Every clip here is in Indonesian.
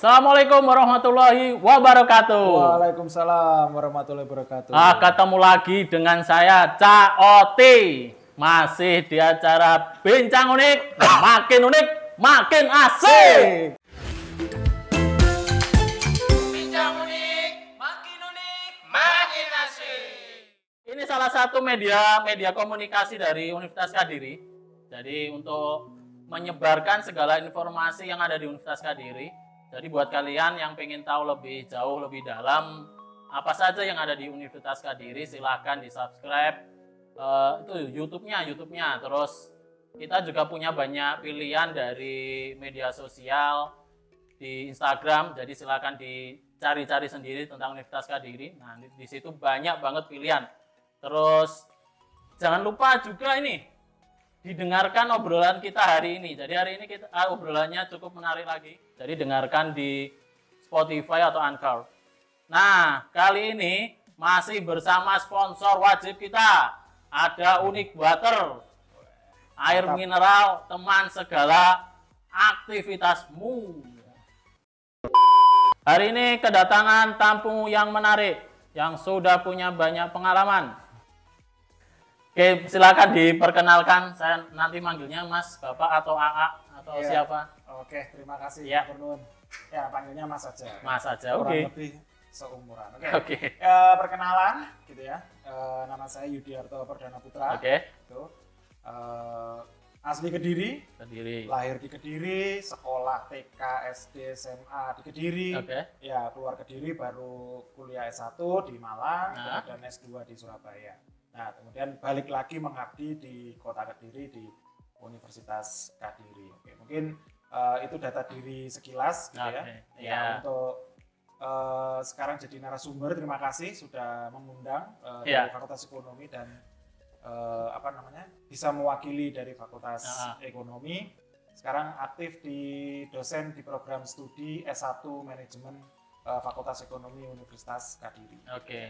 Assalamualaikum warahmatullahi wabarakatuh. Waalaikumsalam warahmatullahi wabarakatuh. Ah, ketemu lagi dengan saya Ca Oti. Masih di acara Bincang Unik, makin unik, makin asik. Bincang unik, makin unik, makin asik. Ini salah satu media media komunikasi dari Universitas Kadiri. Jadi untuk menyebarkan segala informasi yang ada di Universitas Kadiri. Jadi buat kalian yang pengen tahu lebih jauh, lebih dalam apa saja yang ada di Universitas Kadiri, silahkan di subscribe eh, itu YouTube-nya, YouTube-nya. Terus kita juga punya banyak pilihan dari media sosial di Instagram. Jadi silahkan dicari-cari sendiri tentang Universitas Kadiri. Nah di, di situ banyak banget pilihan. Terus jangan lupa juga ini didengarkan obrolan kita hari ini. Jadi hari ini kita ah, obrolannya cukup menarik lagi. Jadi dengarkan di Spotify atau Anchor. Nah, kali ini masih bersama sponsor wajib kita. Ada Unik Water. Air Mantap. mineral teman segala aktivitasmu. Hari ini kedatangan tamu yang menarik yang sudah punya banyak pengalaman. Oke, silakan diperkenalkan. Saya nanti manggilnya Mas, Bapak atau AA atau Iya. siapa? Oke, terima kasih Ya. Purnun. Ya, panggilnya Mas saja. Mas saja. Kurang Oke. lebih seumuran. Oke. Oke. Eh, perkenalan gitu ya. Eh, nama saya Yudiarto Perdana Putra. Oke. Gitu. Eh, asli Kediri, Berdiri. lahir di Kediri, sekolah TK, SD, SMA di Kediri. Oke. Ya, keluar Kediri baru kuliah S1 di Malang Nah. dan S2 di Surabaya. Nah, kemudian balik lagi mengabdi di Kota Kediri di Universitas Kediri. Oke, mungkin eh, itu data diri sekilas gitu ya. Oke, Ya, ya. untuk eh, sekarang jadi narasumber terima kasih sudah mengundang eh, Ya. dari Fakultas Ekonomi dan eh, apa namanya? bisa mewakili dari Fakultas Ah. Ekonomi. Sekarang aktif di dosen di program studi S1 Manajemen eh, Fakultas Ekonomi Universitas Kediri. Oke.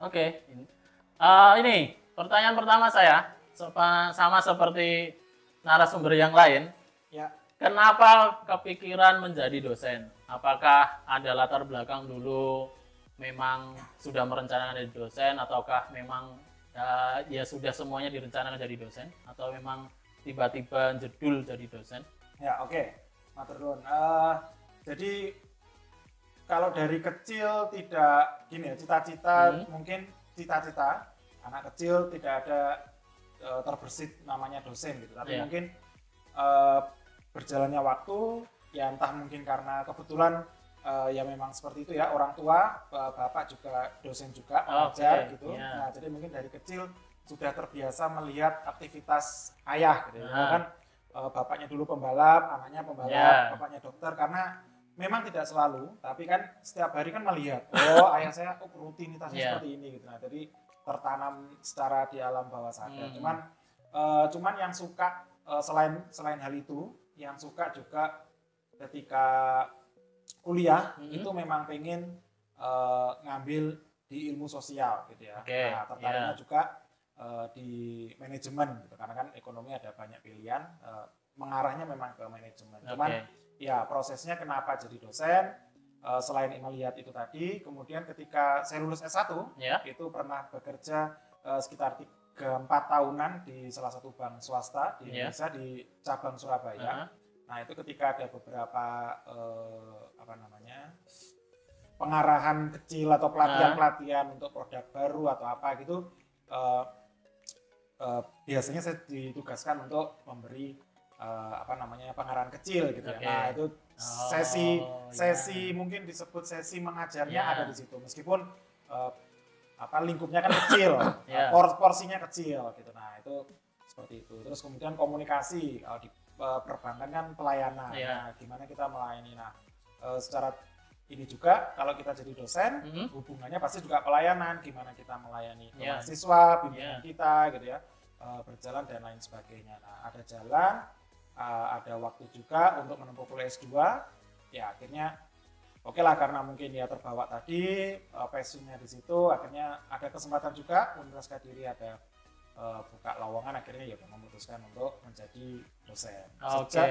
Oke. Ini- Eh, ini pertanyaan pertama saya sama seperti narasumber yang lain. Ya, Kenapa kepikiran menjadi dosen? Apakah ada latar belakang dulu memang sudah merencanakan jadi dosen ataukah memang ya, ya sudah semuanya direncanakan jadi dosen atau memang tiba-tiba jedul jadi dosen? ya oke. Matur nuwun. Eh, jadi kalau dari kecil tidak gini ya cita-cita Hmm. mungkin cita-cita anak kecil tidak ada eh, terbersit namanya dosen gitu tapi Iya. mungkin eh, berjalannya waktu ya entah mungkin karena kebetulan eh, ya memang seperti itu ya orang tua eh, bapak juga dosen juga pengajar Oke, gitu iya. nah jadi mungkin dari kecil sudah terbiasa melihat aktivitas ayah gitu Ah. kan eh, bapaknya dulu pembalap anaknya pembalap Iya. bapaknya dokter karena memang tidak selalu tapi kan setiap hari kan melihat oh ayah saya oh, rutinitasnya Iya. seperti ini gitu nah jadi tertanam secara di alam bawah sadar Hmm. cuman eh, cuman yang suka eh, selain selain hal itu yang suka juga ketika kuliah Hmm. itu memang pengen eh, ngambil di ilmu sosial gitu ya Oke, nah tertariknya iya. juga eh, di manajemen gitu karena kan ekonomi ada banyak pilihan eh, mengarahnya memang ke manajemen cuman Oke. Ya prosesnya kenapa jadi dosen eh, selain melihat itu tadi kemudian ketika saya lulus S1 Ya. itu pernah bekerja eh, sekitar 3 4 tahunan di salah satu bank swasta di Iya. Indonesia di cabang Surabaya. Aha. Nah, itu ketika ada beberapa eh, apa namanya? pengarahan kecil atau pelatihan-pelatihan untuk produk baru atau apa gitu eh, eh, biasanya saya ditugaskan untuk memberi eh, apa namanya pengarahan kecil gitu Oke. ya. Nah, itu Oh, sesi iya. sesi mungkin disebut sesi mengajarnya Iya. ada di situ meskipun eh, apa lingkupnya kan kecil, Iya. por- porsinya kecil gitu. Nah, itu seperti itu. Terus kemudian komunikasi kalau di eh, perbankan kan pelayanan. Iya. Nah, gimana kita melayani. Nah, eh, secara ini juga kalau kita jadi dosen Mhm. hubungannya pasti juga pelayanan gimana kita melayani Iya. mahasiswa bimbingan Iya. kita gitu ya eh, berjalan dan lain sebagainya nah ada jalan eh, ada waktu juga untuk menempuh kuliah S2 ya akhirnya oke lah karena mungkin ya terbawa tadi eh, passionnya di situ akhirnya ada kesempatan juga Universitas Kediri ada eh, buka lowongan akhirnya ya memutuskan untuk menjadi dosen Oke. sejak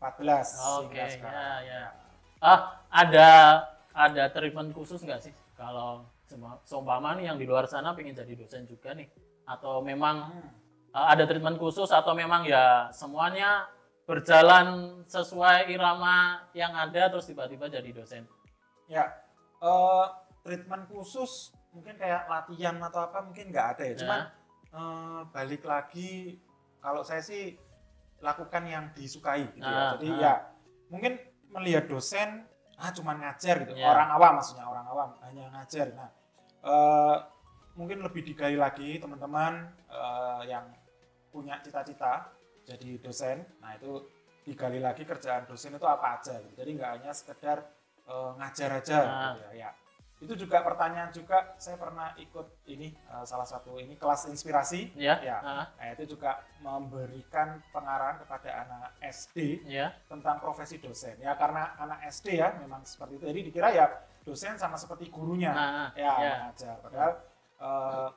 2014 Oke, hingga sekarang. ya, ya. Ah, ada ada treatment khusus nggak sih kalau seumpama nih yang di luar sana pengen jadi dosen juga nih atau memang Hmm. Uh, ada treatment khusus atau memang ya semuanya berjalan sesuai irama yang ada terus tiba-tiba jadi dosen. Ya, eh, treatment khusus mungkin kayak latihan atau apa mungkin nggak ada ya. Cuman eh, balik lagi kalau saya sih lakukan yang disukai gitu ya. Ah, Jadi ah. ya mungkin melihat dosen ah cuman ngajar gitu. Ya. Orang awam maksudnya orang awam hanya ngajar. Nah, eh, mungkin lebih digali lagi teman-teman eh, yang punya cita-cita jadi dosen. Nah, itu digali lagi kerjaan dosen itu apa aja gitu. Jadi nggak hanya sekedar eh, ngajar aja Ah. gitu ya. ya. Itu juga pertanyaan juga saya pernah ikut ini eh, salah satu ini kelas inspirasi Ya. Ya. ah, Nah, itu juga memberikan pengarahan kepada anak SD ya. tentang profesi dosen. Ya karena anak SD ya memang seperti itu. Jadi dikira ya dosen sama seperti gurunya Nah, ya ya. mengajar. Padahal eh,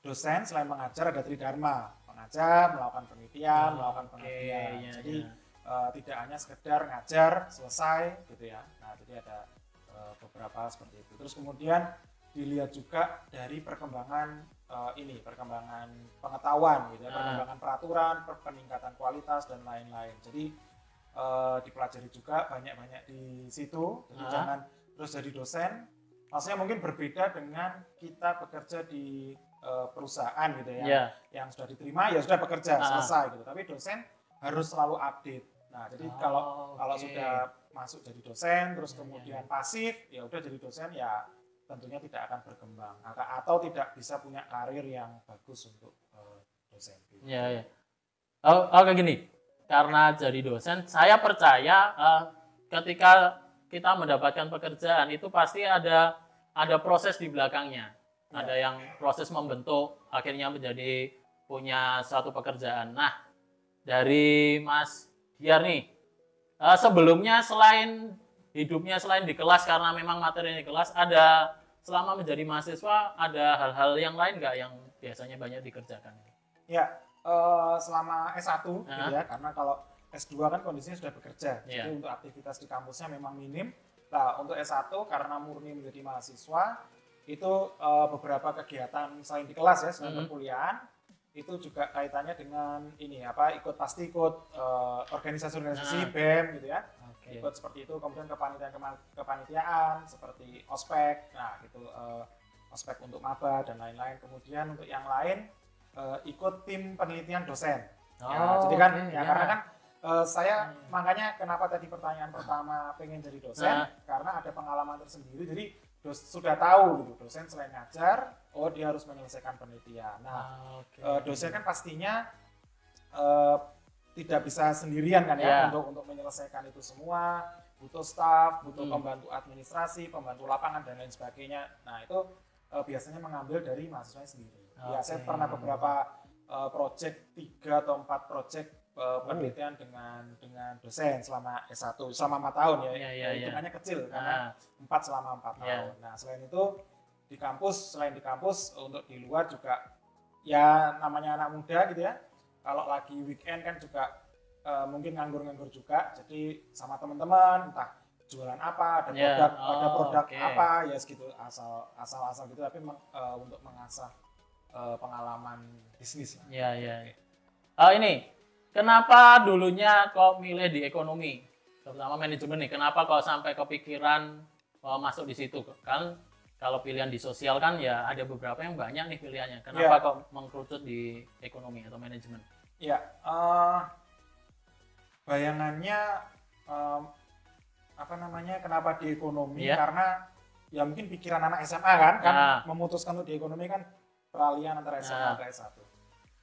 dosen selain mengajar ada tridharma, mengajar, melakukan penelitian, melakukan Oke, pengabdian. ya, Jadi ya. eh, tidak hanya sekedar ngajar selesai gitu ya. Nah, jadi ada eh, beberapa seperti itu. Terus kemudian dilihat juga dari perkembangan eh, ini, perkembangan pengetahuan gitu ya, Ah. perkembangan peraturan, per- peningkatan kualitas dan lain-lain. Jadi eh, dipelajari juga banyak-banyak di situ. Jadi Ah. jangan terus jadi dosen. Maksudnya mungkin berbeda dengan kita bekerja di eh, perusahaan gitu ya Ya. yang sudah diterima ya sudah bekerja Ah. selesai gitu. Tapi dosen harus selalu update. Nah, jadi Oh, kalau kalau oke. sudah masuk jadi dosen terus Ya, kemudian ya, pasif ya udah jadi dosen ya tentunya tidak akan berkembang atau, atau tidak bisa punya karir yang bagus untuk eh, dosen. gitu. Ya, ya. Oh, oke gini, karena jadi dosen, saya percaya eh, ketika kita mendapatkan pekerjaan itu pasti ada ada proses di belakangnya. Ya. Ada yang proses membentuk akhirnya menjadi punya suatu pekerjaan. Nah, dari Mas Diar nih, eh, sebelumnya selain hidupnya selain di kelas karena memang materinya di kelas, ada selama menjadi mahasiswa ada hal-hal yang lain nggak yang biasanya banyak dikerjakan? Ya, eh, selama S1 gitu Ah. ya, karena kalau S2 kan kondisinya sudah bekerja. Iya. Jadi untuk aktivitas di kampusnya memang minim. Nah, untuk S1 karena murni menjadi mahasiswa, itu eh, beberapa kegiatan selain di kelas ya, selain Mhm. perkuliahan, itu juga kaitannya dengan ini apa ikut pasti ikut eh, organisasi-organisasi Ah. BEM gitu ya. Oke. Ikut seperti itu, kemudian kepanitiaan kepanitiaan seperti ospek, nah gitu eh, ospek untuk maba dan lain-lain. Kemudian untuk yang lain eh, ikut tim penelitian dosen. Ya, jadi kan oke, ya, karena kan eh, saya makanya kenapa tadi pertanyaan pertama pengen jadi dosen Nah. karena ada pengalaman tersendiri. Jadi dos- sudah tahu gitu dosen selain ngajar, oh dia harus menyelesaikan penelitian. Nah, Ah, oke. eh, dosen kan pastinya eh, tidak bisa sendirian kan ya Ya. untuk untuk menyelesaikan itu semua butuh staff, butuh Hmm. pembantu administrasi, pembantu lapangan dan lain sebagainya. Nah itu eh, biasanya mengambil dari mahasiswa sendiri. Ya saya pernah beberapa eh, project tiga atau empat project eh, penelitian dengan dengan dosen selama S1 selama empat tahun ya. Iya, iya, Ya, iya. hitungannya kecil karena Ah, empat selama empat Iya. tahun. Nah selain itu di kampus selain di kampus untuk di luar juga ya namanya anak muda gitu ya. Kalau lagi weekend kan juga eh, mungkin nganggur-nganggur juga. Jadi sama teman-teman entah jualan apa, ada Iya. produk, Oh, ada produk oke. apa ya segitu asal asal asal gitu tapi eh, untuk mengasah eh, pengalaman bisnis lah. Iya, iya. iya. Oh, ini, kenapa dulunya kok milih di ekonomi? Terutama manajemen nih, kenapa kok sampai kepikiran oh, masuk di situ? Kan kalau pilihan di sosial kan ya ada beberapa yang banyak nih pilihannya. Kenapa Iya. kok mengkerucut di ekonomi atau manajemen? Ya, eh, bayangannya em, apa namanya kenapa di ekonomi Iya. karena ya mungkin pikiran anak SMA kan kan Nah. memutuskan untuk di ekonomi kan peralihan antara SMA Nah. ke S1.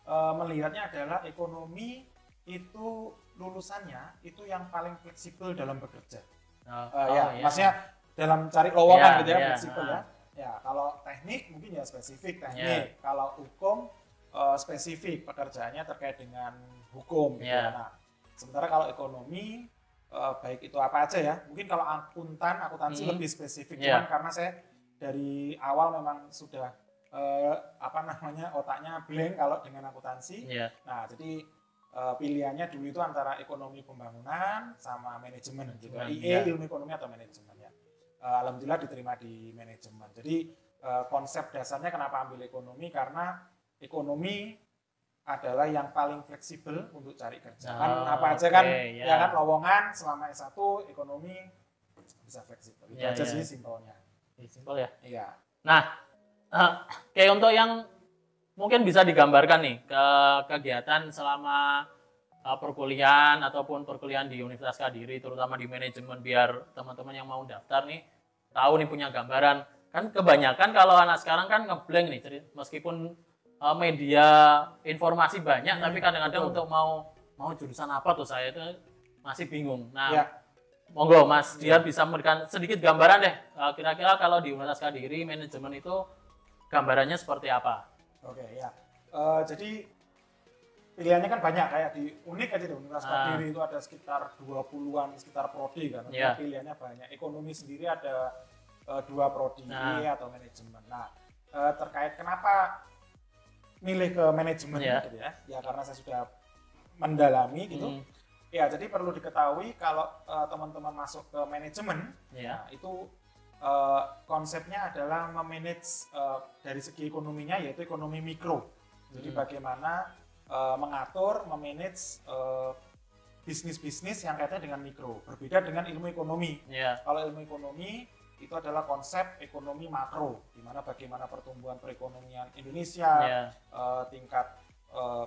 Eh, melihatnya adalah ekonomi itu lulusannya itu yang paling fleksibel dalam bekerja. Oh, Eh, oh, ya, iya. maksudnya dalam cari lowongan Iya, gitu ya, iya, fleksibel ya. Ya, kalau teknik mungkin ya spesifik teknik. Iya. Kalau hukum eh, spesifik pekerjaannya terkait dengan hukum gitu ya. Iya. Nah, sementara kalau ekonomi eh, baik itu apa aja ya. Mungkin kalau akuntan, akuntansi Hmm. lebih spesifik Iya. cuman karena saya dari awal memang sudah eh, apa namanya otaknya blank kalau dengan akuntansi. Iya. Nah, jadi eh, pilihannya dulu itu antara ekonomi pembangunan sama manajemen gitu. IE ya. ilmu ekonomi atau manajemen ya. Eh, Alhamdulillah diterima di manajemen. Jadi eh, konsep dasarnya kenapa ambil ekonomi karena ekonomi adalah yang paling fleksibel untuk cari kerja. Kan Oh, apa aja kan oke, ya. kan lowongan selama S1 ekonomi bisa fleksibel. Itu Ya, aja ya. sih simpelnya. Simpel ya. Iya. Nah, eh, kayak untuk yang mungkin bisa digambarkan nih ke kegiatan selama eh, perkuliahan ataupun perkuliahan di Universitas Kadiri, terutama di manajemen biar teman-teman yang mau daftar nih tahu nih punya gambaran. Kan kebanyakan kalau anak sekarang kan ngeblank nih, meskipun eh, media informasi banyak, Hmm, tapi kadang-kadang untuk mau mau jurusan apa tuh saya itu masih bingung. Nah, Ya. Monggo Mas. Diar bisa memberikan sedikit gambaran deh. Eh, Kira-kira kalau di Universitas Kadiri manajemen itu gambarannya seperti apa? Oke ya. Eh, jadi pilihannya kan banyak kayak di unik aja di Universitas Ah. Kadiri itu ada sekitar 20-an sekitar prodi kan. Artinya Iya. Pilihannya banyak. Ekonomi sendiri ada eh, dua prodi Nah. IE atau manajemen. Nah, eh, terkait kenapa milih ke manajemen Iya. gitu ya. Ya karena saya sudah mendalami gitu. Hmm, Ya, jadi perlu diketahui kalau teman-teman masuk ke manajemen ya. Nah, itu eh, konsepnya adalah memanage eh, dari segi ekonominya yaitu ekonomi mikro. Jadi Hmm. bagaimana eh, mengatur, memanage eh, bisnis-bisnis yang kaitannya dengan mikro. Berbeda dengan ilmu ekonomi. Ya. Kalau ilmu ekonomi itu adalah konsep ekonomi makro, di mana bagaimana pertumbuhan perekonomian Indonesia, Ya. eh, tingkat eh,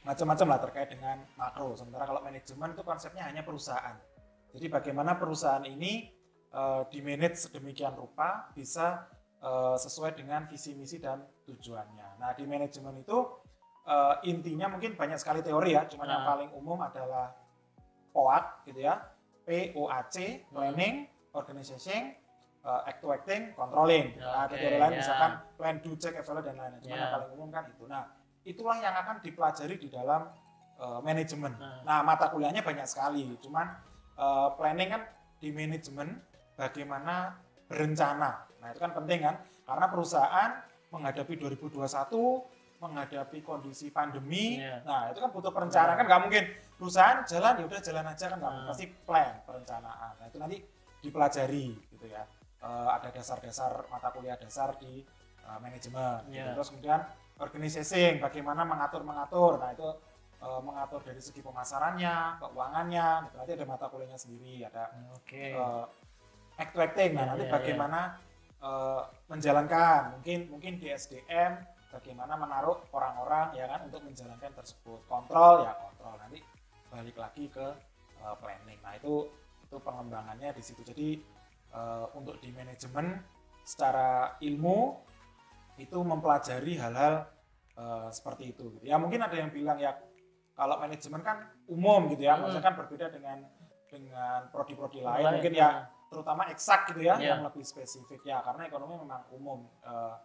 macam-macam lah terkait dengan makro. Sementara kalau manajemen itu konsepnya hanya perusahaan. Jadi bagaimana perusahaan ini eh, dimanage sedemikian rupa bisa eh, sesuai dengan visi misi dan tujuannya. Nah di manajemen itu eh, intinya mungkin banyak sekali teori ya, cuma yang Nah. paling umum adalah POAC gitu ya, POAC, planning, organization, uh, act to acting, controlling. nah, ada Oke, teori lain ya. misalkan plan, do, check, evaluate dan lain-lain. Cuma Ya. yang paling umum kan itu. Nah, itulah yang akan dipelajari di dalam uh, manajemen. Nah. Nah, mata kuliahnya banyak sekali. Cuman uh, planning kan di manajemen bagaimana berencana. Nah, itu kan penting kan? Karena perusahaan menghadapi 2021 menghadapi kondisi pandemi, Iya. nah itu kan butuh perencanaan kan nggak mungkin perusahaan jalan ya udah jalan aja kan nggak mungkin. Nah. pasti plan perencanaan. Nah itu nanti dipelajari gitu ya. Eh, ada dasar-dasar mata kuliah dasar di eh, manajemen. gitu. Iya. Terus kemudian organizing, bagaimana mengatur-mengatur. Nah itu eh, mengatur dari segi pemasarannya, keuangannya. Gitu. Nanti ada mata kuliahnya sendiri, ada to acting. Nah, Iya, nanti iya, bagaimana eh, menjalankan, mungkin mungkin di SDM bagaimana menaruh orang-orang ya kan untuk menjalankan tersebut. Kontrol ya kontrol. Nanti balik lagi ke eh, planning. Nah, itu itu pengembangannya di situ. Jadi eh, untuk di manajemen secara ilmu itu mempelajari hal-hal eh, seperti itu gitu. Ya mungkin ada yang bilang ya kalau manajemen kan umum gitu ya, Hmm. maksudnya kan berbeda dengan dengan prodi-prodi lain. Lain, Mungkin ya terutama eksak gitu ya, Iya. yang lebih spesifik ya karena ekonomi memang umum. Eh,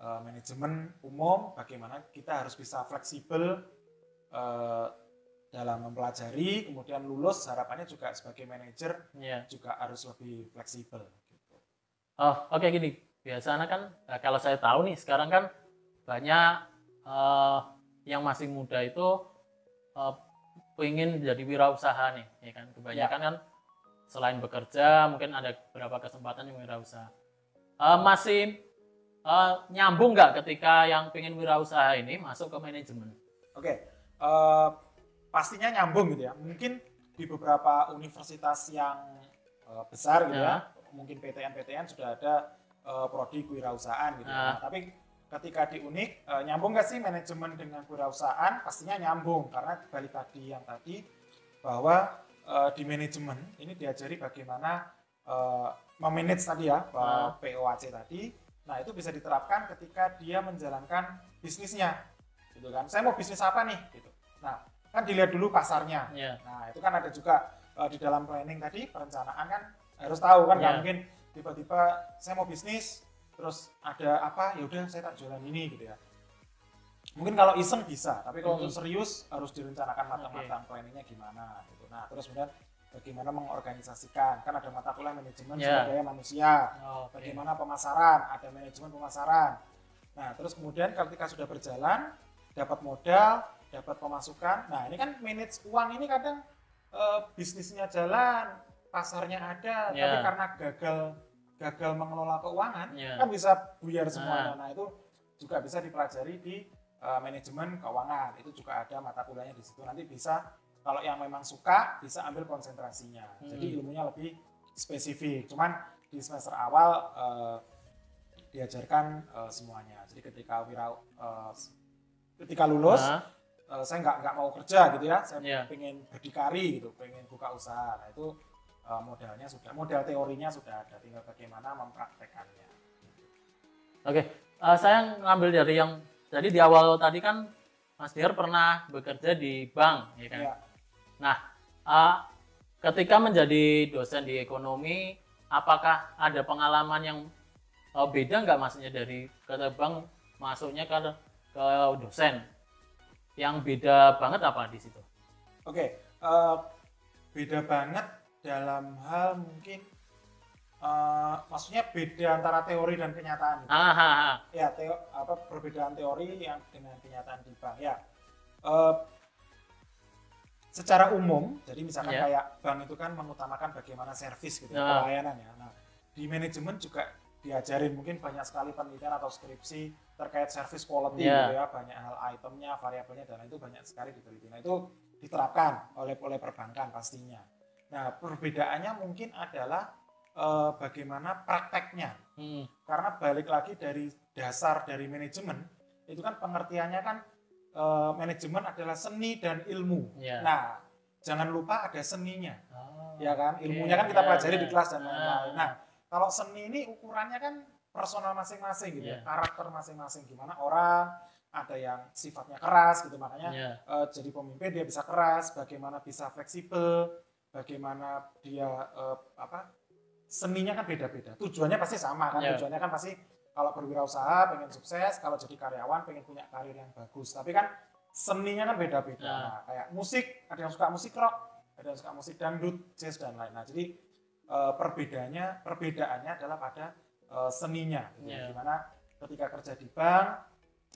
eh, manajemen umum, bagaimana kita harus bisa fleksibel eh, dalam mempelajari, kemudian lulus harapannya juga sebagai manajer Ya. juga harus lebih fleksibel. Gitu. Oh, oke gini. Biasanya kan kalau saya tahu nih sekarang kan banyak eh, yang masih muda itu eh, pengen jadi wirausaha nih, ya kan? Kebanyakan kan selain bekerja mungkin ada beberapa kesempatan yang wirausaha. Eh, masih eh, nyambung nggak ketika yang pengen wirausaha ini masuk ke manajemen? Oke, eh, pastinya nyambung gitu ya. Mungkin di beberapa universitas yang eh, besar gitu ya, mungkin PTN-PTN sudah ada eh, prodi kewirausahaan gitu. ya. Nah. Nah, tapi ketika di Unik eh, nyambung nggak sih manajemen dengan kewirausahaan? Pastinya nyambung karena balik tadi yang tadi bahwa eh, di manajemen ini diajari bagaimana eh, memanage tadi ya, Nah. POAC tadi. Nah, itu bisa diterapkan ketika dia menjalankan bisnisnya gitu kan. Saya mau bisnis apa nih gitu. Nah, kan dilihat dulu pasarnya. Ya. Nah, itu kan ada juga eh, di dalam planning tadi perencanaan kan harus tahu kan Iya. mungkin tiba-tiba saya mau bisnis terus ada apa ya udah saya tak jualan ini gitu ya. Mungkin kalau iseng bisa, tapi kalau untuk serius harus direncanakan matang-matang planningnya gimana gitu. Nah, terus kemudian bagaimana mengorganisasikan kan ada mata kuliah manajemen Iya. sumber daya manusia Oke. bagaimana pemasaran, ada manajemen pemasaran. Nah, terus kemudian ketika sudah berjalan, dapat modal, dapat pemasukan. Nah, ini kan manage uang ini kadang eh, bisnisnya jalan, pasarnya ada, tapi Ya. karena gagal gagal mengelola keuangan, Ya. kan bisa buyar semuanya. Nah. Nah, itu juga bisa dipelajari di eh, manajemen keuangan. Itu juga ada mata kuliahnya di situ. Nanti bisa kalau yang memang suka bisa ambil konsentrasinya. Jadi Hmm. ilmunya lebih spesifik. Cuman di semester awal eh, diajarkan eh, semuanya. Jadi ketika wira eh, ketika lulus Nah, eh, saya nggak nggak mau kerja gitu ya, saya Iya. pengen berdikari gitu, pengen buka usaha. Nah itu eh, modalnya sudah, modal teorinya sudah ada, tinggal bagaimana mempraktekannya. Oke, eh, saya ngambil dari yang jadi di awal tadi kan Mas Diar pernah bekerja di bank, ya kan? Ya, Nah, eh, ketika menjadi dosen di ekonomi, apakah ada pengalaman yang eh, beda nggak maksudnya dari ke bank masuknya ke ke dosen? Yang beda banget apa di situ? Oke, eh, beda banget dalam hal mungkin, eh, maksudnya beda antara teori dan kenyataan. gitu. Ah, ah, ah. ya teo, apa perbedaan teori yang dengan kenyataan di bank ya Eh, secara umum jadi misalkan Ya. kayak bank itu kan mengutamakan bagaimana servis gitu Ya. pelayanan ya nah di manajemen juga diajarin mungkin banyak sekali penelitian atau skripsi terkait service quality Ya. gitu ya banyak hal itemnya variabelnya dan itu banyak sekali diteliti nah itu diterapkan oleh oleh perbankan pastinya nah perbedaannya mungkin adalah eh, bagaimana prakteknya Hmm, karena balik lagi dari dasar dari manajemen itu kan pengertiannya kan eh, manajemen adalah seni dan ilmu. ya. Nah, jangan lupa ada seninya, Oh, ya kan? Ilmunya kan kita Ya, pelajari ya. di kelas dan Ah. lain-lain. Nah, kalau seni ini ukurannya kan personal masing-masing gitu, Ya. ya. karakter masing-masing gimana orang ada yang sifatnya keras gitu makanya Ya. eh, jadi pemimpin dia bisa keras, bagaimana bisa fleksibel, bagaimana dia eh, apa seninya kan beda-beda. Tujuannya pasti sama kan? Ya. Tujuannya kan pasti kalau berwirausaha pengen sukses, kalau jadi karyawan pengen punya karir yang bagus. Tapi kan seninya kan beda-beda. Ya. Nah, kayak musik, ada yang suka musik rock, ada yang suka musik dangdut, jazz dan lain. Nah, jadi eh, perbedaannya perbedaannya adalah pada eh, seninya. gitu. Ya. Gimana ketika kerja di bank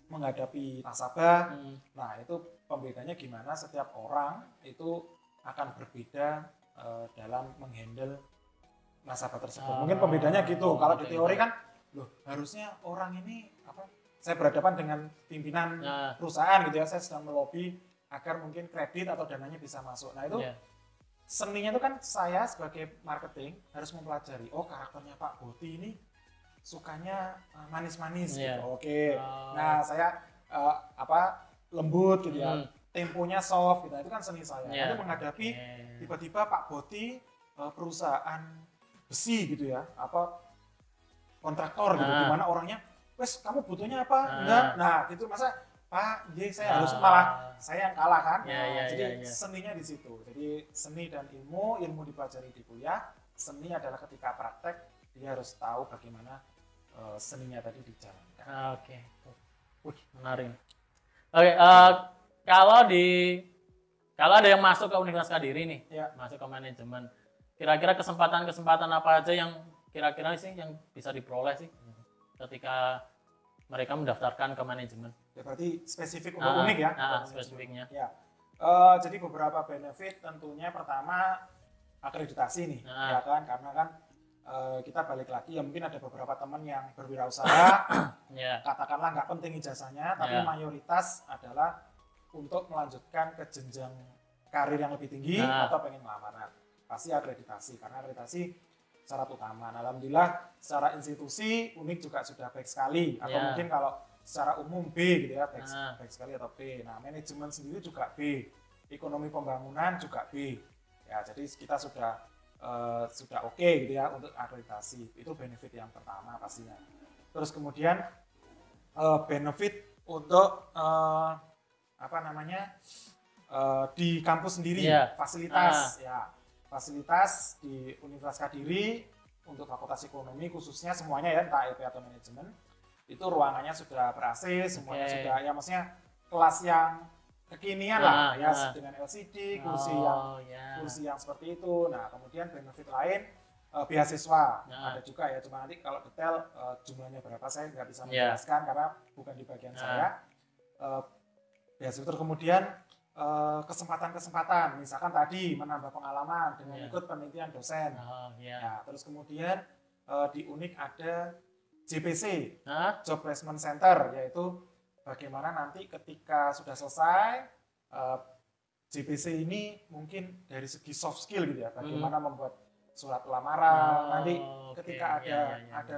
menghadapi nasabah, Hmm, Nah, itu pembedanya gimana setiap orang itu akan berbeda eh, dalam menghandle nasabah tersebut. Ah, Mungkin pembedanya gitu. Kalau di teori kan, loh harusnya orang ini apa? Saya berhadapan dengan pimpinan Nah, perusahaan gitu ya, saya sedang melobi agar mungkin kredit atau dananya bisa masuk. Nah, itu ya. seninya itu kan saya sebagai marketing harus mempelajari. Oh, karakternya Pak Boti ini sukanya eh, manis-manis Iya. gitu. Oke. Oh. Nah, saya eh, apa lembut gitu ya. Hmm. Temponya soft gitu. Itu kan seni saya. Iya. Nanti menghadapi tiba-tiba Pak Boti eh, perusahaan besi gitu ya, apa kontraktor gitu, Nah. gimana orangnya, wes kamu butuhnya apa? Nah. Enggak. Nah, gitu masa Pak, dia saya harus Ah. malah saya yang kalah kan. Iya, Nah, iya, jadi iya, iya. seninya di situ. Jadi seni dan ilmu, ilmu dipelajari di kuliah, seni adalah ketika praktek dia harus tahu bagaimana eh, seninya tadi dijalankan. Ah, Oke. Wih, menarik. Oke, eh, kalau di kalau ada yang masuk ke Universitas Kadiri nih, Ya. masuk ke manajemen, kira-kira kesempatan-kesempatan apa aja yang kira-kira sih yang bisa diperoleh sih ketika mereka mendaftarkan ke manajemen? Ya berarti spesifik untuk Ah, unik ya. ah, manajemen. spesifiknya. Ya. Eh, jadi beberapa benefit tentunya pertama akreditasi nih, Ah. ya kan? Karena kan eh, kita balik lagi ya mungkin ada beberapa teman yang berwirausaha, Ya. katakanlah nggak penting ijazahnya, tapi Ya. mayoritas adalah untuk melanjutkan ke jenjang karir yang lebih tinggi Nah. atau pengen melamar. Nah, Pasti akreditasi karena akreditasi syarat utama. Nah, Alhamdulillah secara institusi unik juga sudah baik sekali atau Ya. mungkin kalau secara umum B gitu ya baik, Nah. baik sekali atau B. Nah manajemen sendiri juga B, ekonomi pembangunan juga B. Ya jadi kita sudah eh, sudah oke gitu ya untuk akreditasi itu benefit yang pertama pastinya. Terus kemudian eh, benefit untuk eh, apa namanya eh, di kampus sendiri Iya. fasilitas ya fasilitas di Universitas Kadiri untuk fakultas ekonomi khususnya semuanya ya entah LP atau manajemen itu ruangannya sudah ber AC semuanya Oke. sudah ya maksudnya kelas yang kekinian Ah, lah ya ah. dengan LCD kursi yang Oh, ya. kursi yang seperti itu nah kemudian benefit lain eh, beasiswa Nah. ada juga ya cuma nanti kalau detail eh, jumlahnya berapa saya nggak bisa Ya. menjelaskan karena bukan di bagian Nah. saya Eh, beasiswa terus kemudian kesempatan-kesempatan misalkan tadi menambah pengalaman dengan Iya. ikut penelitian dosen Oh, iya. ya terus kemudian eh, di unik ada JPC Hah? Job Placement Center yaitu bagaimana nanti ketika sudah selesai eh, JPC ini mungkin dari segi soft skill gitu ya bagaimana membuat surat lamaran Oh, nanti ketika ada Iya, iya, iya. ada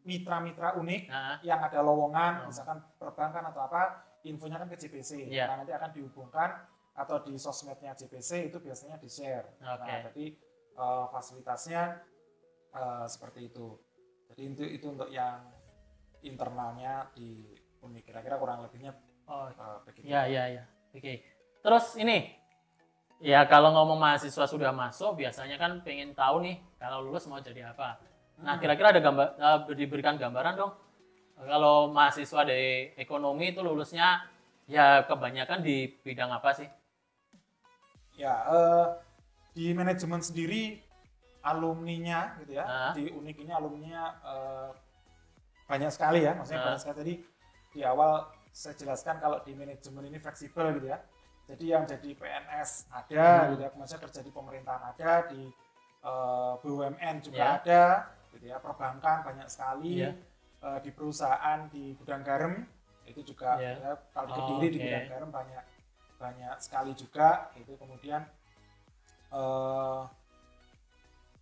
mitra-mitra unik Nah, yang ada lowongan Oh. misalkan perbankan atau apa infonya kan ke JPC Iya. nah nanti akan dihubungkan atau di sosmednya JPC itu biasanya di share Oke. nah jadi eh, fasilitasnya eh, seperti itu jadi itu itu untuk yang internalnya di unik kira-kira kurang lebihnya oh, eh, begitu Ya, ya, ya. Oke. Terus ini, ya kalau ngomong mahasiswa sudah masuk, biasanya kan pengen tahu nih kalau lulus mau jadi apa. Nah, Hmm. kira-kira ada gambar, eh, diberikan gambaran dong. Kalau mahasiswa dari ekonomi itu lulusnya ya kebanyakan di bidang apa sih? Ya, eh, di manajemen sendiri alumninya gitu ya, Ah. di Unik ini alumninya eh, banyak sekali ya, maksudnya Ah. banyak sekali tadi di awal saya jelaskan kalau di manajemen ini fleksibel gitu ya. Jadi yang jadi PNS ada Hmm. gitu ya, maksudnya kerja di pemerintahan ada, di eh, BUMN juga Ya. ada gitu ya, perbankan banyak sekali, Ya. Eh, di perusahaan di gudang garam itu juga Ya. ya, kalau di Oh, Kediri di oke. gudang garam banyak banyak sekali juga itu kemudian eh,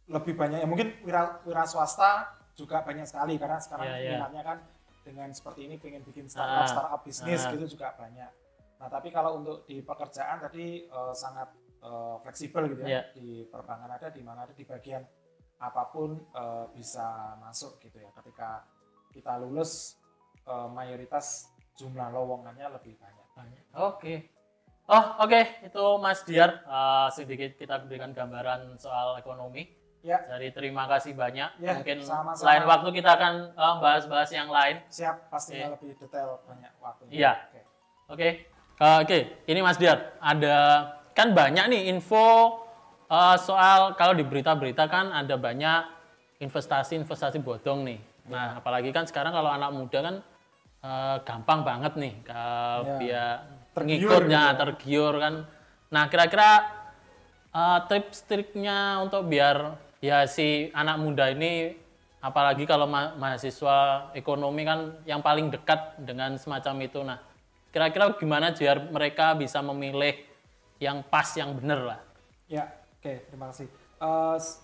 lebih banyak ya mungkin wira, wira swasta juga banyak sekali karena sekarang Ya, ya. minatnya kan dengan seperti ini pengen bikin startup Ah, startup bisnis ah. gitu juga banyak nah tapi kalau untuk di pekerjaan tadi eh, sangat eh, fleksibel gitu ya Ya. di perbankan ada di mana ada di bagian apa pun eh, bisa masuk gitu ya ketika kita lulus eh, mayoritas jumlah lowongannya lebih banyak Banyak. Oke. Oh, oke. Itu Mas Diar eh, sedikit kita berikan gambaran soal ekonomi. ya Jadi terima kasih banyak. Ya, Mungkin sama-sama. lain waktu kita akan eh, bahas-bahas yang lain. siap pastinya Oke. lebih detail banyak waktunya Iya. Oke. Oke, Eh, oke. Ini Mas Diar, ada kan banyak nih info eh, soal kalau di berita-berita kan ada banyak investasi-investasi bodong nih. Nah, apalagi kan sekarang kalau anak muda kan eh, gampang banget nih ke Ya. biar Tergiur ya. kan. Nah, kira-kira eh, tips-triknya untuk biar ya si anak muda ini apalagi kalau ma- mahasiswa ekonomi kan yang paling dekat dengan semacam itu. Nah, kira-kira gimana biar mereka bisa memilih yang pas, yang benar lah. Ya, oke, terima kasih. S-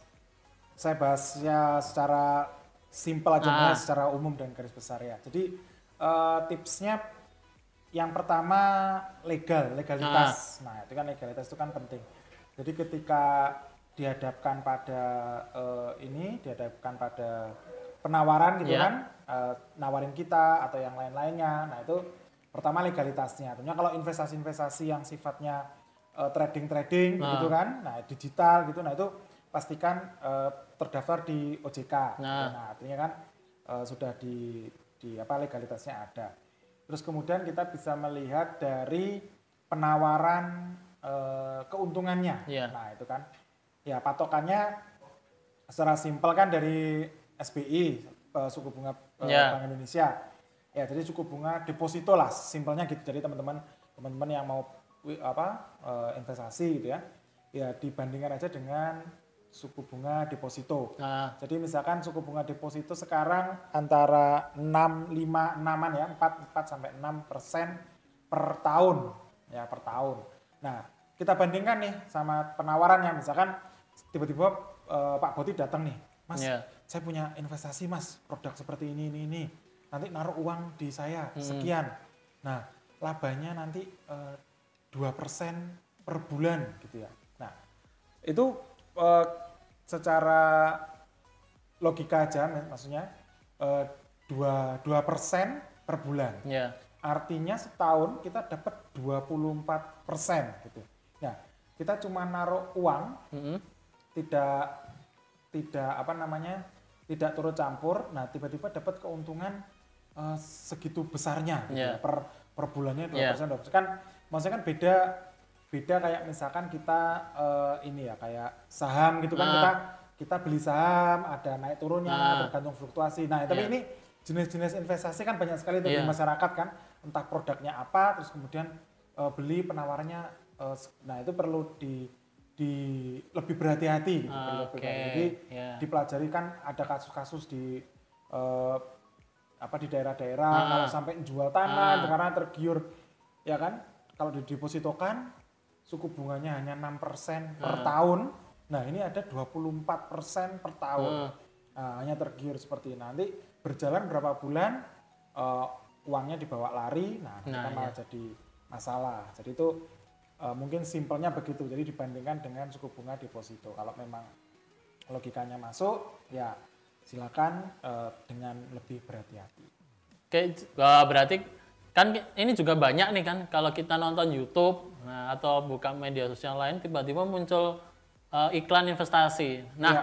saya bahasnya secara simpel aja, Ah. secara umum dan garis besar ya. Jadi eh, tipsnya yang pertama legal, legalitas. Ah. Nah, itu kan legalitas itu kan penting. Jadi ketika dihadapkan pada eh, ini, dihadapkan pada penawaran gitu Ya. kan, eh, nawarin kita atau yang lain-lainnya. Nah, itu pertama legalitasnya. Tentunya kalau investasi-investasi yang sifatnya trading-trading Nah. gitu kan, nah digital gitu, nah itu pastikan eh, terdaftar di OJK. Nah. Nah, artinya kan eh, sudah di, di apa legalitasnya ada. Terus kemudian kita bisa melihat dari penawaran eh, keuntungannya. Iya. Nah, itu kan ya patokannya secara simpel kan dari SBI eh, suku bunga eh, Iya. Bank Indonesia. Ya, jadi suku bunga deposito lah, simpelnya gitu. Jadi teman-teman teman-teman yang mau apa eh, investasi gitu ya, ya dibandingkan aja dengan suku bunga deposito. Nah, Jadi misalkan suku bunga deposito sekarang antara 6, 5, 6 ya, 4, 4 sampai 6 persen per tahun. Ya, per tahun. Nah, kita bandingkan nih sama penawarannya. Misalkan tiba-tiba eh, Pak Boti datang nih, Mas, Iya. saya punya investasi Mas, produk seperti ini, ini, ini. Nanti naruh uang di saya, Hmm. sekian. Nah, labanya nanti eh, 2 persen per bulan gitu ya. Nah, itu eh, secara logika aja mak- maksudnya eh, dua dua persen per bulan ya. artinya setahun kita dapat 24 persen gitu nah kita cuma naruh uang Mm-mm. tidak tidak apa namanya tidak turut campur nah tiba-tiba dapat keuntungan eh, segitu besarnya gitu ya, per per bulannya dua Iya. persen kan maksudnya kan beda beda kayak misalkan kita eh, ini ya kayak saham gitu kan Ah. kita kita beli saham ada naik turunnya Ah. tergantung fluktuasi nah tapi Iya. ini jenis-jenis investasi kan banyak sekali di Iya. masyarakat kan entah produknya apa terus kemudian eh, beli penawarannya eh, s- nah itu perlu di di lebih berhati-hati gitu. Ah, oke, berhati-hati. Jadi ya. dipelajari kan ada kasus-kasus di eh, apa di daerah-daerah Ah. kalau sampai jual tanah Ah. karena tergiur ya kan kalau didepositokan suku bunganya hanya 6% per Ah. tahun. Nah, ini ada 24% per tahun. Ah. Nah, hanya tergiur seperti ini. nanti berjalan berapa bulan eh, uangnya dibawa lari, nah, Nah, kan malah jadi masalah. Jadi itu eh, mungkin simpelnya begitu. Jadi dibandingkan dengan suku bunga deposito. Kalau memang logikanya masuk, ya silakan eh, dengan lebih berhati-hati. Oke, berarti kan ini juga banyak nih kan kalau kita nonton YouTube nah, atau buka media sosial lain tiba-tiba muncul eh, iklan investasi. Nah, Iya.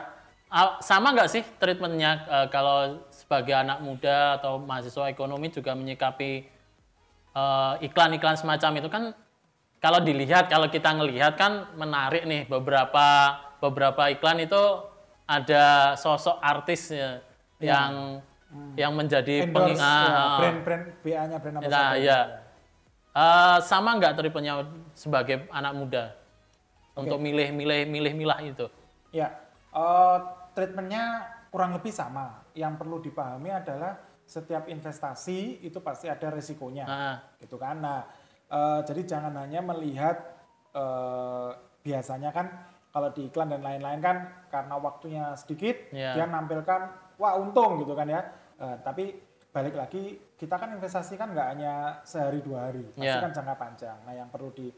a- sama nggak sih treatmentnya eh, kalau sebagai anak muda atau mahasiswa ekonomi juga menyikapi eh, iklan-iklan semacam itu kan kalau dilihat kalau kita ngelihat kan menarik nih beberapa beberapa iklan itu ada sosok artis ya, yang yang menjadi Endorse penging- ah, ya, ah. brand-brand BA-nya brand Nah, ambassador. Eh, sama nggak treatmentnya sebagai anak muda untuk milih-milih milih-milah itu? Ya, eh, treatmentnya kurang lebih sama. Yang perlu dipahami adalah setiap investasi itu pasti ada resikonya, Ah. gitu kan. Nah, eh, jadi jangan hanya melihat eh, biasanya kan kalau di iklan dan lain-lain kan karena waktunya sedikit Iya. dia menampilkan wah untung gitu kan ya. Eh, tapi balik lagi kita kan investasi kan nggak hanya sehari dua hari, pasti Iya. kan jangka panjang. Nah, yang perlu di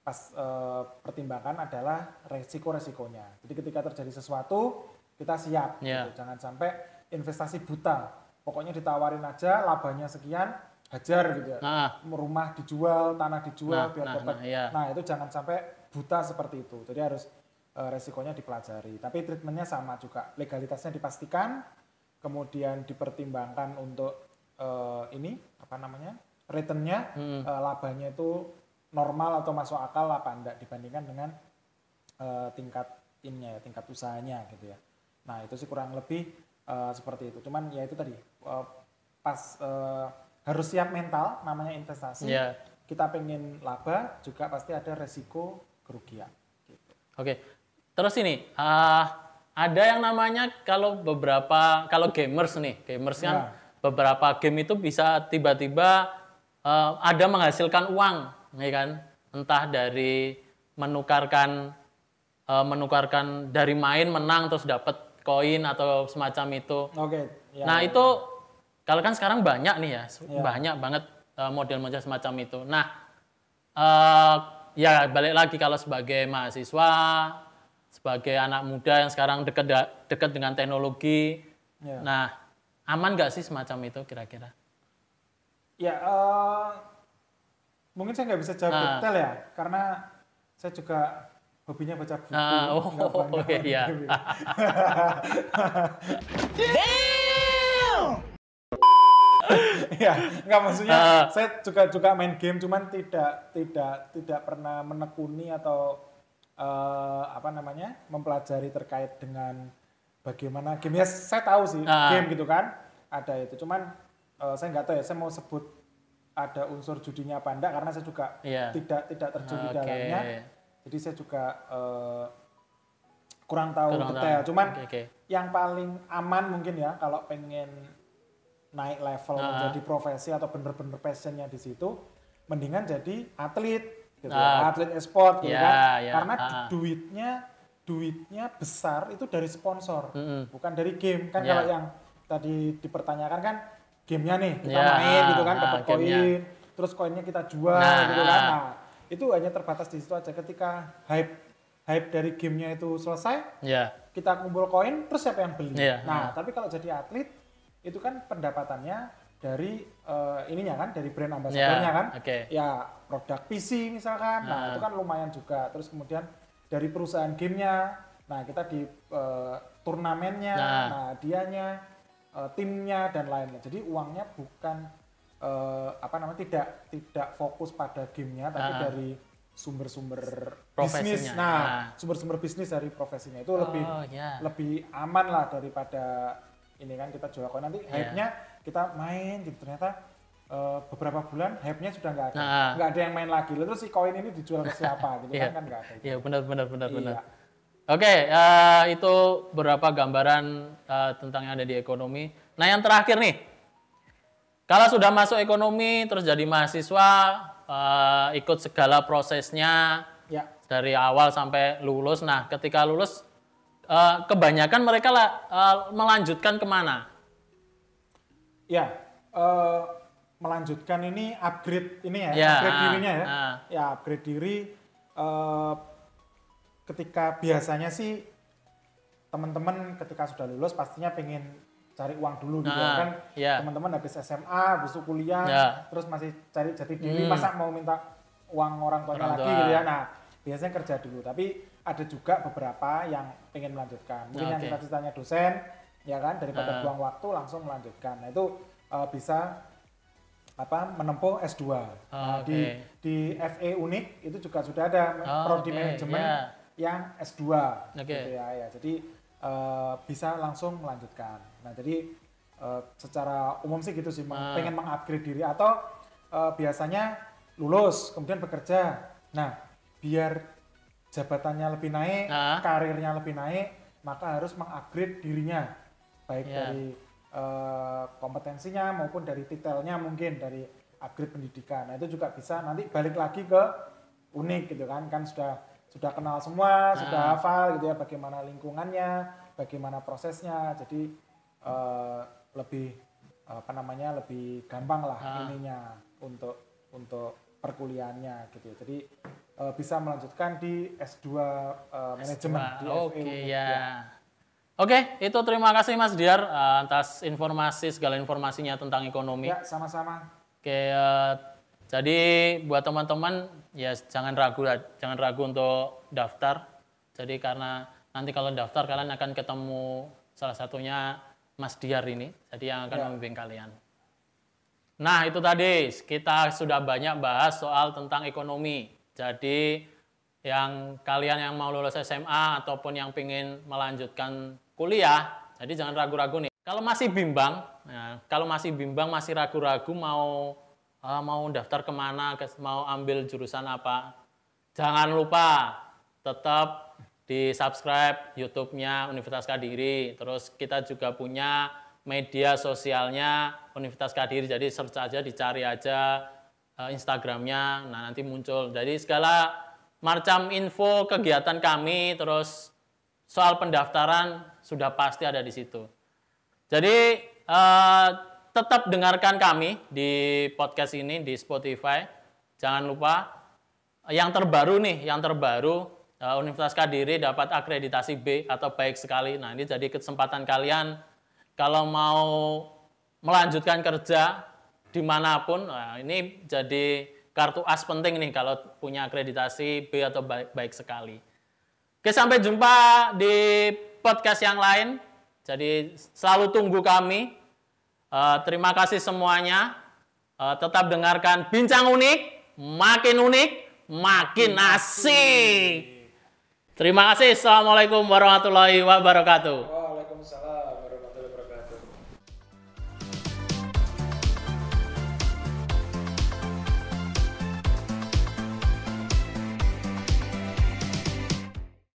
pas eh, pertimbangkan adalah resiko-resikonya. Jadi ketika terjadi sesuatu kita siap. Iya. gitu. Jangan sampai investasi buta. Pokoknya ditawarin aja labanya sekian, hajar gitu ya. Nah, Rumah dijual, tanah dijual Nah, biar nah, dapat. nah, iya. Nah itu jangan sampai buta seperti itu. Jadi harus eh, resikonya dipelajari. Tapi treatmentnya sama juga. Legalitasnya dipastikan, kemudian dipertimbangkan untuk eh, ini apa namanya returnnya, Hmm. eh, labanya itu normal atau masuk akal apa enggak dibandingkan dengan eh, tingkat ininya ya, tingkat usahanya gitu ya. Nah itu sih kurang lebih eh, seperti itu. Cuman ya itu tadi eh, pas eh, harus siap mental namanya investasi. Iya. Kita pengen laba juga pasti ada resiko kerugian. Gitu. Oke. Terus ini ah, ada yang namanya kalau beberapa kalau gamers nih, gamers kan Ya. beberapa game itu bisa tiba-tiba eh, ada menghasilkan uang, ya kan? Entah dari menukarkan eh, menukarkan dari main menang terus dapat koin atau semacam itu. Oke. ya, nah, ya. itu kalau kan sekarang banyak nih ya, Ya. banyak banget eh, model-model semacam itu. Nah, eh, ya balik lagi kalau sebagai mahasiswa, sebagai anak muda yang sekarang dekat dekat dengan teknologi, Ya. nah aman nggak sih semacam itu kira-kira? Ya, eh, mungkin saya nggak bisa jawab Ah. detail ya, karena saya juga hobinya baca buku. Ah, oh, nggak banyak oke, main iya. game. ya, nggak maksudnya Ah. saya juga juga main game, cuman tidak tidak tidak pernah menekuni atau apa namanya mempelajari terkait dengan bagaimana game. Ya, saya tahu sih Ah. game gitu kan, ada itu. Cuman eh, saya nggak tahu ya, saya mau sebut ada unsur judinya apa enggak karena saya juga Iya. tidak tidak terjun di Oke. dalamnya. Jadi saya juga eh, kurang tahu Kurang detail. tahu. Cuman Oke, oke. yang paling aman mungkin ya kalau pengen naik level Ah. menjadi profesi atau bener-bener passionnya di situ, mendingan jadi atlet gitu Ah. ya, atlet e-sport gitu Ya, kan. ya. Karena Ah, ah. duitnya duitnya besar itu dari sponsor, Mm-mm. bukan dari game. Kan Ya. kalau yang tadi dipertanyakan kan gamenya nih kita Ya, main gitu kan dapat koin, terus koinnya kita jual Nah, gitu kan. ah. Nah, itu hanya terbatas di situ aja ketika hype hype dari gamenya itu selesai, Ya, kita kumpul koin terus siapa yang beli. Iya, nah, tapi kalau jadi atlet itu kan pendapatannya dari eh, ininya kan dari brand ambasadornya Ya, kan. oke. Ya produk PC misalkan. Nah, Nah. itu kan lumayan juga. Terus kemudian dari perusahaan gamenya, nah kita di eh, turnamennya, Nah. nah, dianya, eh, timnya dan lainnya. Jadi uangnya bukan eh, apa namanya tidak tidak fokus pada gamenya, tapi Ah. dari sumber-sumber bisnis. Nah, Ah. sumber-sumber bisnis dari profesinya itu lebih Oh, ya. lebih aman lah daripada ini kan kita jual koin nanti Iya. hype-nya kita main gitu ternyata eh, beberapa bulan hype-nya sudah nggak ada, Nah. nggak ada yang main lagi. Lalu terus si koin ini dijual ke siapa gitu Iya. kan kan nggak ada. Iya benar benar benar Iya. benar. Oke, eh, itu beberapa gambaran eh, tentang yang ada di ekonomi. Nah yang terakhir nih, kalau sudah masuk ekonomi terus jadi mahasiswa, eh, ikut segala prosesnya Ya, dari awal sampai lulus. Nah ketika lulus, eh, kebanyakan mereka lah eh, melanjutkan ke mana? Ya eh, melanjutkan ini upgrade ini ya, Ya, upgrade dirinya ya. ah. Ya upgrade diri eh, ketika biasanya sih teman-teman ketika sudah lulus pastinya pengen cari uang dulu gitu Ah, kan. ya. Teman-teman habis SMA, habis kuliah, Ya. terus masih cari jati diri, Hmm. masa mau minta uang orang tuanya Orang lagi tua. gitu ya. Nah, biasanya kerja dulu, tapi ada juga beberapa yang pengen melanjutkan. Mungkin yang Oke. cita-citanya dosen, ya kan, daripada Ah. buang waktu langsung melanjutkan. Nah, itu eh, bisa apa menempuh S2. Nah, oke. di di FE Unik itu juga sudah ada Oh, prodi oke, manajemen ya. yang S2 Oke. gitu ya, ya. Jadi eh, bisa langsung melanjutkan. Nah, jadi eh, secara umum sih gitu sih Ah. pengen mengupgrade diri atau eh, biasanya lulus kemudian bekerja. Nah, biar jabatannya lebih naik, Ah. karirnya lebih naik, maka harus mengupgrade dirinya baik Ya. dari eh, kompetensinya maupun dari titelnya mungkin dari upgrade pendidikan. Nah, itu juga bisa nanti balik lagi ke unik gitu kan kan sudah sudah kenal semua, sudah hafal gitu ya bagaimana lingkungannya, bagaimana prosesnya. Jadi eh, lebih apa namanya lebih gampang lah Ah. ininya untuk untuk perkuliahannya gitu ya. Jadi eh, bisa melanjutkan di S2 eh, manajemen di Wah, FE Oke Unik, ya. Oke, itu terima kasih Mas Diar eh, atas informasi segala informasinya tentang ekonomi. Ya, sama-sama. Oke, eh, jadi buat teman-teman ya jangan ragu jangan ragu untuk daftar. Jadi karena nanti kalau daftar kalian akan ketemu salah satunya Mas Diar ini, jadi yang akan Ya. membimbing kalian. Nah, itu tadi kita sudah banyak bahas soal tentang ekonomi. Jadi yang kalian yang mau lulus SMA ataupun yang ingin melanjutkan kuliah, jadi jangan ragu-ragu nih. Kalau masih bimbang, nah, kalau masih bimbang, masih ragu-ragu mau ah, mau daftar ke mana, ke- mau ambil jurusan apa, jangan lupa tetap di subscribe YouTube-nya Universitas Kadiri. Terus kita juga punya media sosialnya Universitas Kadiri. Jadi search aja, dicari aja eh, Instagramnya. Nah nanti muncul. Jadi segala macam info kegiatan kami, terus soal pendaftaran sudah pasti ada di situ. Jadi eh, tetap dengarkan kami di podcast ini di Spotify. Jangan lupa yang terbaru nih, yang terbaru eh, Universitas Kadiri dapat akreditasi B atau baik sekali. Nah ini jadi kesempatan kalian kalau mau melanjutkan kerja di mana pun, nah, ini jadi kartu as penting nih kalau punya akreditasi B atau baik, baik sekali. Oke, sampai jumpa di podcast yang lain. Jadi selalu tunggu kami. Eh, terima kasih semuanya. Eh, tetap dengarkan Bincang Unik, makin unik, makin asik. Terima kasih. Assalamualaikum warahmatullahi wabarakatuh.